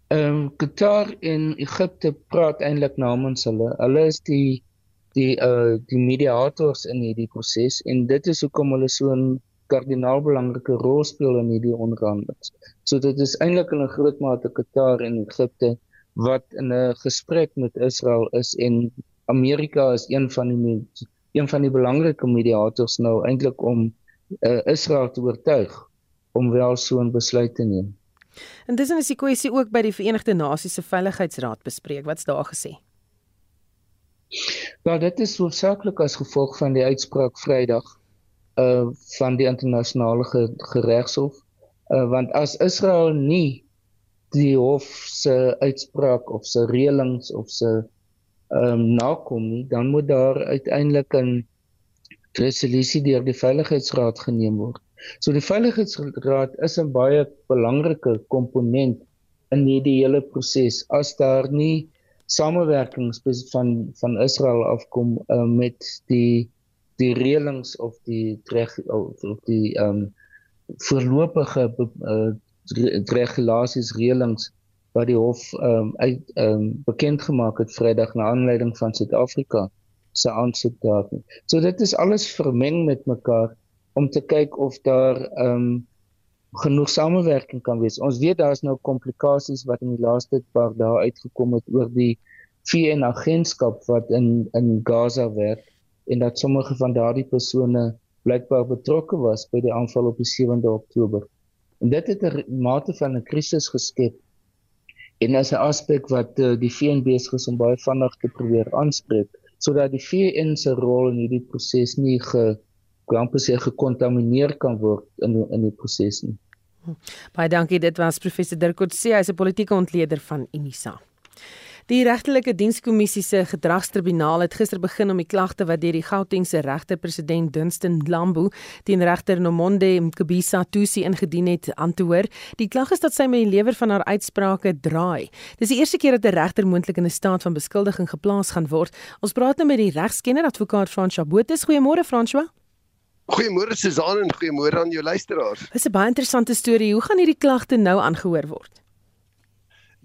Ehm um, Qatar en Egipte praat eintlik namens hulle. Hulle is die die uh die mediators in hierdie proses en dit is hoekom hulle so 'n kardinaal belangrike rol speel in hierdie onderhandelinge. So dit is eintlik in 'n groot mate Qatar en Egipte wat in 'n gesprek met Israel is en Amerika is een van die een van die belangrike mediators nou eintlik om uh, Israel te oortuig om wel so 'n besluit te neem. En dis 'n kwessie ook by die Verenigde Nasies se Veiligheidsraad bespreek. Wat's daar gesê? Ja, dit is hoofsaaklik as gevolg van die uitspraak Vrydag uh van die internasionale geregshof uh want as Israel nie die hof se uitspraak of se reëlings of se ehm um, nakom nie dan moet daar uiteindelik 'n resolusie deur die veiligheidsraad geneem word. So die veiligheidsraad is 'n baie belangrike komponent in hierdie hele proses. As daar nie samewerking van van Israel afkom uh, met die die reëlings of die reg of, die ehm um, voorlopige uh, regulasies reëlings wat die hof ehm um, uit ehm um, bekend gemaak het Vrydag na aanleiding van Suid-Afrika se aansoek daar. So dit is alles vermeng met mekaar om te kyk of daar ehm um, genoeg samewerking kan wees. Ons weet daar's nou komplikasies wat in die laaste paar dae uitgekom het oor die VN agentskap wat in in Gaza werk en dat sommige van daardie persone blykbaar betrokke was by die aanval op die 7de Oktober. En dit het 'n mate van 'n krisis geskep en as 'n aspek wat uh, die VN besig is om baie vinnig te probeer aanspreek sodat die VN se rol in hierdie proses nie ge amper sê gekontamineer kan word in in die proses nie. Baie dankie dit was professor Dirk Coetzee hy's 'n politieke ontleder van Unisa. Die regtelike dienskommissie se gedragstribunaal het gister begin om die klagte wat deur die Gautengse regter president Dunstan Lambu teen regter Nomonde Mkibisa Tusi ingedien het aan te hoor. Die klag is dat sy met die lewer van haar uitsprake draai. Dis die eerste keer dat 'n regter moontlik in 'n staat van beskuldiging geplaas gaan word. Ons praat nou met die regskenner advokaat François Botha. Goeiemôre François. Goeiemôre Susan en goeiemôre aan jou luisteraars. Dis 'n baie interessante storie. Hoe gaan hierdie klagte nou aangehoor word?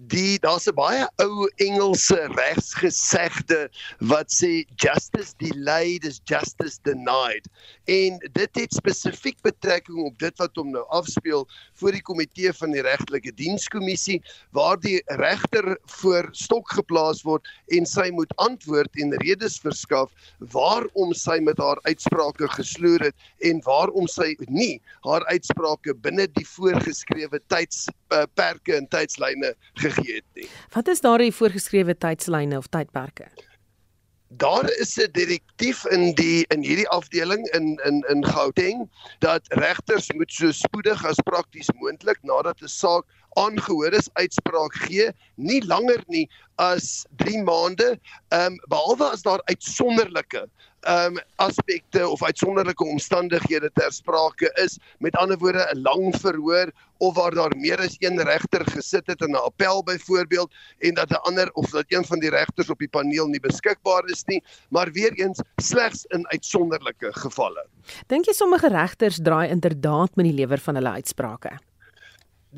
Die daar's 'n baie ou Engelse regsgesegde wat sê justice delayed is justice denied. En dit het spesifiek betrekking op dit wat hom nou afspeel voor die komitee van die regtelike dienskommissie waar die regter voor stok geplaas word en sy moet antwoord en redes verskaf waarom sy met haar uitsprake gesloer het en waarom sy nie haar uitsprake binne die voorgeskrewe tydsperke en tydslyne gegee het nie. Wat is daardie voorgeskrewe tydslyne of tydperke? Daar is 'n direktief in die in hierdie afdeling in in in Gauteng dat regters moet so spoedig as prakties moontlik nadat 'n saak aangehoor is uitspraak gee, nie langer nie as 3 maande, ehm um, behalwe as daar uitsonderlike ehm um, aspekte of uitsonderlike omstandighede ter sprake is, met ander woorde 'n lang verhoor of waar daar meer as een regter gesit het in 'n appel byvoorbeeld en dat 'n ander of dat een van die regters op die paneel nie beskikbaar is nie, maar weer eens slegs in uitsonderlike gevalle. Dink jy sommige regters draai inderdaad met die lewer van hulle uitsprake?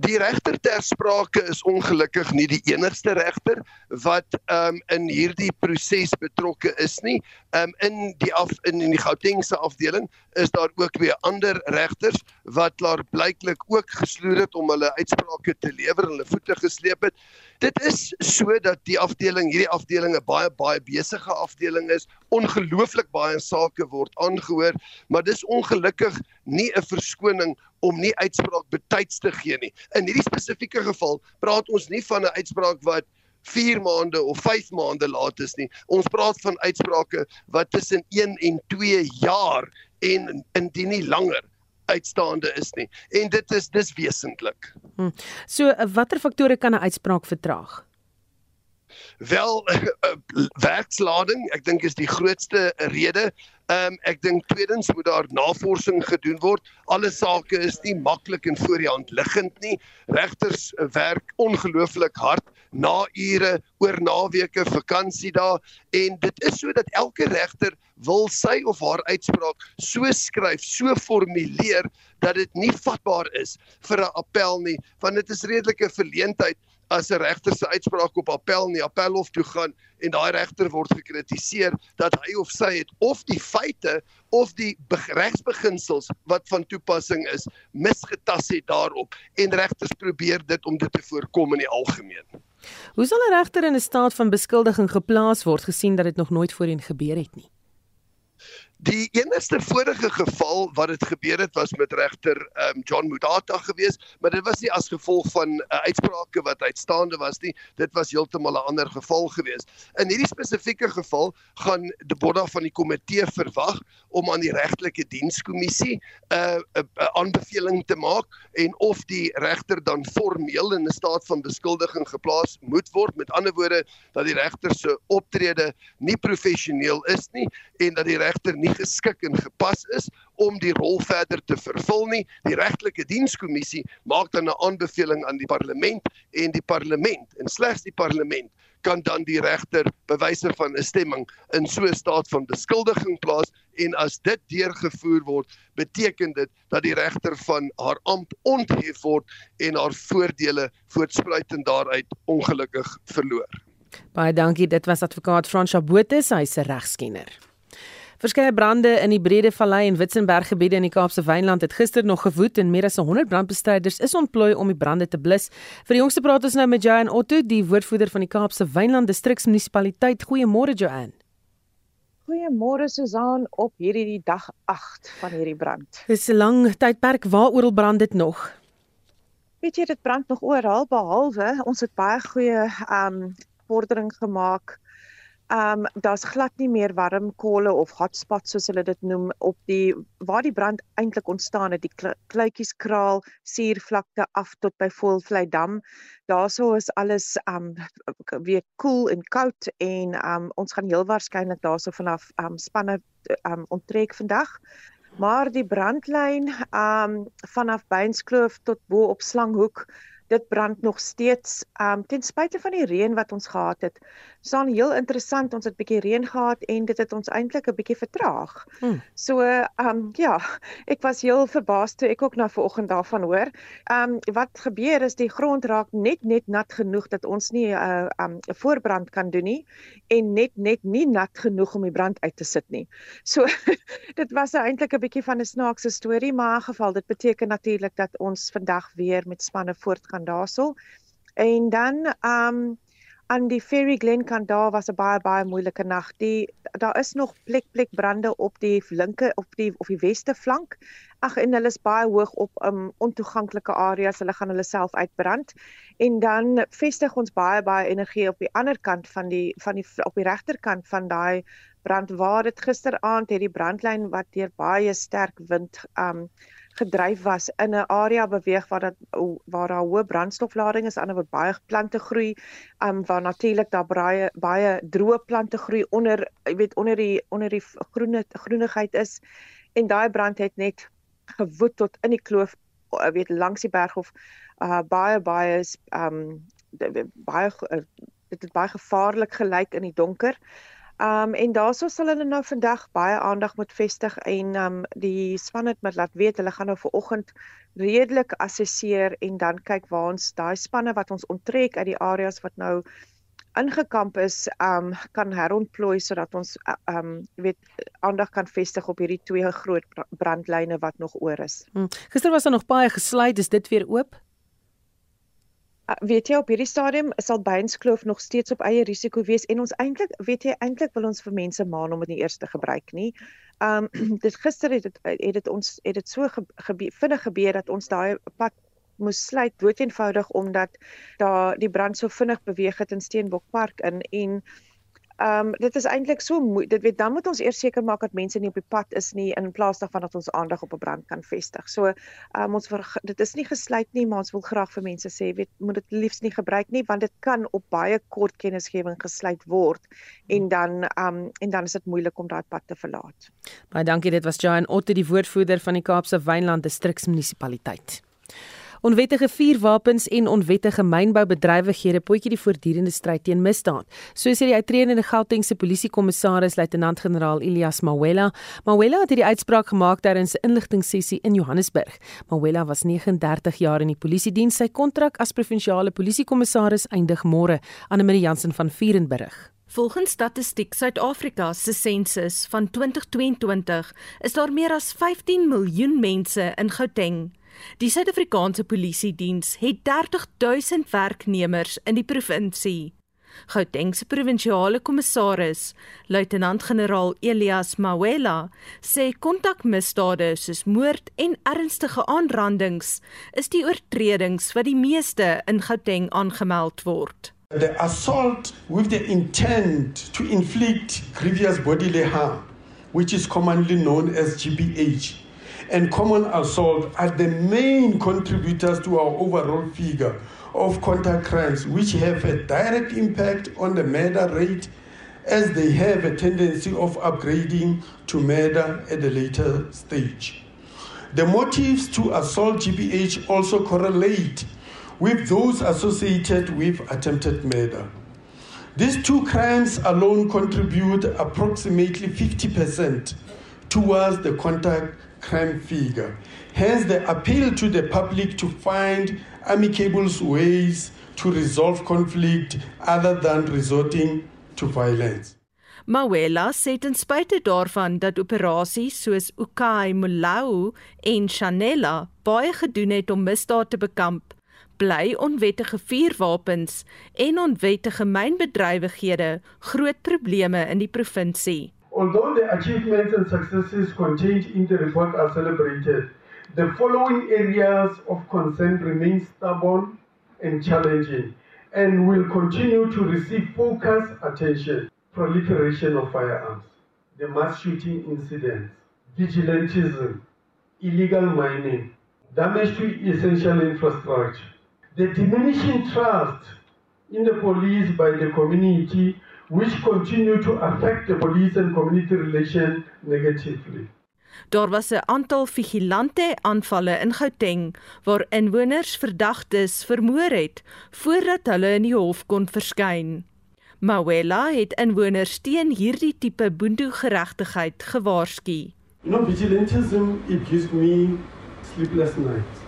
Die regter ter sprake is ongelukkig nie die enigste regter wat um, in hierdie proses betrokke is nie. Um, in die af in, die Gautengse afdeling is daar ook twee ander regters wat klaar blyklik ook gesloer het om hulle uitsprake te lewer, hulle voete gesleep het. Dit is sodat die afdeling, hierdie afdeling 'n baie baie besige afdeling is. Ongelooflik baie sake word aangehoor, maar dis ongelukkig nie 'n verskoning om nie uitspraak betyds te gee nie. In hierdie spesifieke geval praat ons nie van 'n uitspraak wat 4 maande of 5 maande laat is nie. Ons praat van uitsprake wat tussen 1 en 2 jaar en indien nie langer uitstaande is nie. En dit is dis wesentlik. Hm. So watter faktore kan 'n uitspraak vertraag? Wel werkslading, ek dink is die grootste rede. Ehm um, ek dink tweedens moet daar navorsing gedoen word. Alle sake is nie maklik en voor die hand liggend nie. Regters werk ongelooflik hard na ure oor naweke vakansie daar en dit is sodat elke regter wil sy of haar uitspraak so skryf, so formuleer dat dit nie vatbaar is vir 'n appel nie, want dit is redelike verleentheid as 'n regter se uitspraak op appel nie appelhof toe gaan en daai regter word gekritiseer dat hy of sy het of die feite of die regsbeginsels wat van toepassing is misgetas het daarop en regters probeer dit om dit te voorkom in die algemeen. Hoe sal 'n regter in 'n staat van beskuldiging geplaas word gesien dat dit nog nooit voorheen gebeur het nie? Die enigste vorige geval wat dit gebeur het was met regter um, John Mudata geweest, maar dit was nie as gevolg van 'n uh, uitsprake wat uitstaande was nie. Dit was heeltemal 'n ander geval geweest. In hierdie spesifieke geval gaan die bord van die komitee verwag om aan die regtelike dienskommissie 'n uh, 'n aanbeveling te maak en of die regter dan formeel in 'n staat van beskuldiging geplaas moet word. Met ander woorde dat die regter se optrede nie professioneel is nie en dat die regter nie geskik en gepas is om die rol verder te vervul nie. Die regtelike dienskommissie maak dan 'n aanbeveling aan die parlement en die parlement en slegs die parlement kan dan die regter bewyse van 'n stemming in so 'n staat van beskuldiging plaas en as dit deurgevoer word, beteken dit dat die regter van haar amp onthef word en haar voordele voortspruitend daaruit ongelukkig verloor. Baie dankie, dit was advokaat Frans Chabote, hy's 'n regskenner. Verskeie brande in die Brede Vallei en Witzenberg gebiede in die Kaapse Wynland het gister nog gewoed en meer as 100 brandbestryders is ontplooi om die brande te blus. Vir die jongste praat ons nou met Joan Otto, die woordvoerder van die Kaapse Wynland distriksmunisipaliteit. Goeiemôre Joan. Goeiemôre Susan op hierdie dag 8 van hierdie brand. Dis 'n lang tydperk waaroor brand dit nog. Weet jy dit brand nog oral behalwe ons het baie goeie um vordering gemaak Ehm um, daar's glad nie meer warm kolle of hotspots soos hulle dit noem op die waar die brand eintlik ontstaan het die kluitjies kraal suurvlakte af tot by Volvlei dam. Daarso is alles ehm um, weer koel cool en koud en ehm um, ons gaan heel waarskynlik daarso vanaf ehm um, spanne ehm um, onttrek vandag. Maar die brandlyn ehm um, vanaf Beinskloof tot bo op Slanghoek dit brand nog steeds um ten spyte van die reën wat ons gehad het. Staan heel interessant, ons het bietjie reën gehad en dit het ons eintlik 'n bietjie vertraag. Hmm. So um ja, ek was heel verbaas toe ek ook na vanoggend daarvan hoor. Um wat gebeur is die grond raak net net nat genoeg dat ons nie 'n uh, um 'n voorbrand kan doen nie en net net nie nat genoeg om die brand uit te sit nie. So dit was eintlik 'n bietjie van 'n snaakse storie, maar in geval dit beteken natuurlik dat ons vandag weer met spanne voort kan daarso. En dan um aan die Ferry Glen kant daar was 'n baie baie moeilike nag. Die daar is nog plek plek brande op die linker op die of die weste flank. Ag en hulle is baie hoog op um ontoeganklike areas. Hulle gaan hulle self uitbrand. En dan vestig ons baie baie energie op die ander kant van die van die op die regterkant van daai brand waar dit gisteraand het die brandlyn wat deur baie sterk wind um gedryf was in 'n area beweeg waar dat waar daar hoë brandstoflading is, ander word baie plante groei, um waar natuurlik daar baie baie droë plante groei onder, jy weet onder die onder die groene groenigheid is en daai brand het net gewoed tot in die kloof, jy weet langs die berg of uh baie baie um baie dit het baie gevaarlik gelyk in die donker. Um en daaroor sal hulle nou vandag baie aandag moet vestig en um die span het met laat weet hulle gaan nou vir oggend redelik assesseer en dan kyk waar ons daai spanne wat ons onttrek uit die areas wat nou ingekamp is um kan herontplooi sodat ons um weet aandag kan vestig op hierdie twee groot brandlyne wat nog oor is. Hmm. Gister was daar nog baie gesluit, is dit weer oop? Uh, weet jy op hierdie stadium sal Beinskloof nog steeds op eie risiko wees en ons eintlik weet jy eintlik wil ons vir mense maan om dit nie eers te gebruik nie. Um dit gister het dit het dit ons het dit so gebeur vinnig gebeur dat ons daai pad moes sluit doeteenvoudig omdat daar die brand so vinnig beweeg het in Steenbokpark in en Ehm um, dit is eintlik so dit weet dan moet ons eers seker maak dat mense nie op die pad is nie in plaas daarvan dat ons aandag op 'n brand kan vestig. So ehm um, ons ver, dit is nie gesluit nie, maar ons wil graag vir mense sê weet moet dit liefs nie gebruik nie want dit kan op baie kort kennisgewing gesluit word en dan ehm um, en dan is dit moeilik om daai pad te verlaat. Baie dankie, dit was Jan Otte die woordvoerder van die Kaapse Wynland Distriksmunisipaliteit. Onwettige vuurwapens en onwettige mynboubedrywighede potjie die voortdurende stryd teen misdaad. So sê die uitredende Gautengse polisiekommissaris luitenant-generaal Elias Mawela. Mawela het hierdie uitspraak gemaak tydens 'n inligtingsessie in Johannesburg. Mawela was 39 jaar in die polisiediens. Sy kontrak as provinsiale polisiekommissaris eindig môre aan 'n Jansen van Vierenburg. Volgens Statistiek Suid-Afrika se sensus van 2022 is daar meer as 15 miljoen mense in Gauteng. Die Suid-Afrikaanse Polisie Diens het 30000 werknemers in die provinsie. Gauteng se provinsiale kommissaris, luitenant-generaal Elias Mawela, sê kontakmisdade soos moord en ernstige aanrandings is die oortredings wat die meeste in Gauteng aangemeld word. The assault with the intent to inflict grievous bodily harm, which is commonly known as GBH, and common assault are the main contributors to our overall figure of contact crimes, which have a direct impact on the murder rate as they have a tendency of upgrading to murder at a later stage. The motives to assault GBH also correlate with those associated with attempted murder. These two crimes alone contribute approximately 50% towards the contact crime figure. Hence, the appeal to the public to find amicable ways to resolve conflict other than resorting to violence. Mawela sê ten spyte daarvan dat operasies soos Ukai Mulau en Chanela baie gedoen het om misdaad te bekamp, bly onwettige vuurwapens en onwettige mynbedrywighede groot probleme in die provinsie. Although the achievements and successes contained in the report are celebrated, the following areas of concern remain stubborn and challenging and will continue to receive focused attention. Proliferation of firearms, the mass shooting incidents, vigilantism, illegal mining, damage to essential infrastructure, the diminishing trust in the police by the community which continue to affect the police and community relation negatively. Daar was 'n aantal vigilante aanvalle in Gauteng waar inwoners verdagtes vermoor het voordat hulle in die hof kon verskyn. Mawela het inwoners teen hierdie tipe boondoegeregtigheid gewaarsku. You know vigilantism it gives me sleepless nights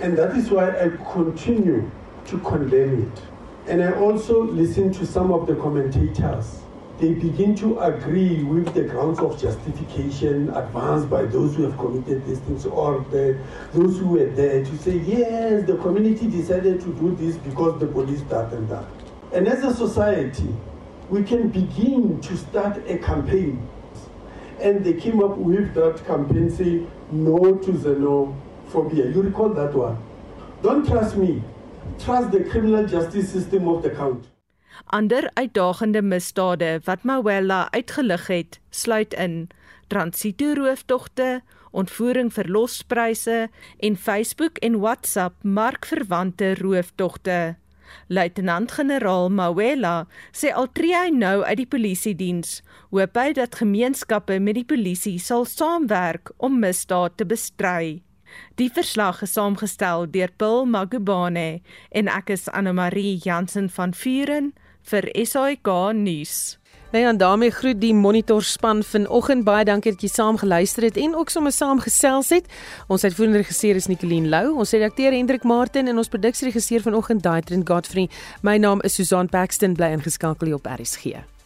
and that is why I continue to condemn it. And I also listen to some of the commentators. They begin to agree with the grounds of justification advanced by those who have committed these things or the, those who were there to say, yes, the community decided to do this because the police that and that. And as a society, we can begin to start a campaign. And they came up with that campaign saying, no to xenophobia. You recall that one? Don't trust me. Trust the criminal justice system of the country. Ander uitdagende misdade wat Mawela uitgelig het, sluit in transito rooftogte, ontvoering vir lospryse en Facebook en WhatsApp markverwante rooftogte. Luitenant-generaal Mawela sê al tree hy nou uit die polisie diens, hoop hy dat gemeenskappe met die polisie sal saamwerk om misdaad te bestry. Die verslag is saamgestel deur Bill Magubane en ek is Anne Marie Jansen van Vuren vir SAK nuus. Nou ja, daarmee groet die monitor span vanoggend. Baie dankie dat jy saam geluister het en ook sommer saam gesels het. Ons uitvoerende regisseur is Nicoline Lou, ons redakteur Hendrik Martin en ons produksieregisseur vanoggend Daitrin Godfrey. My naam is Susan Paxton bly ingeskakel op RSG.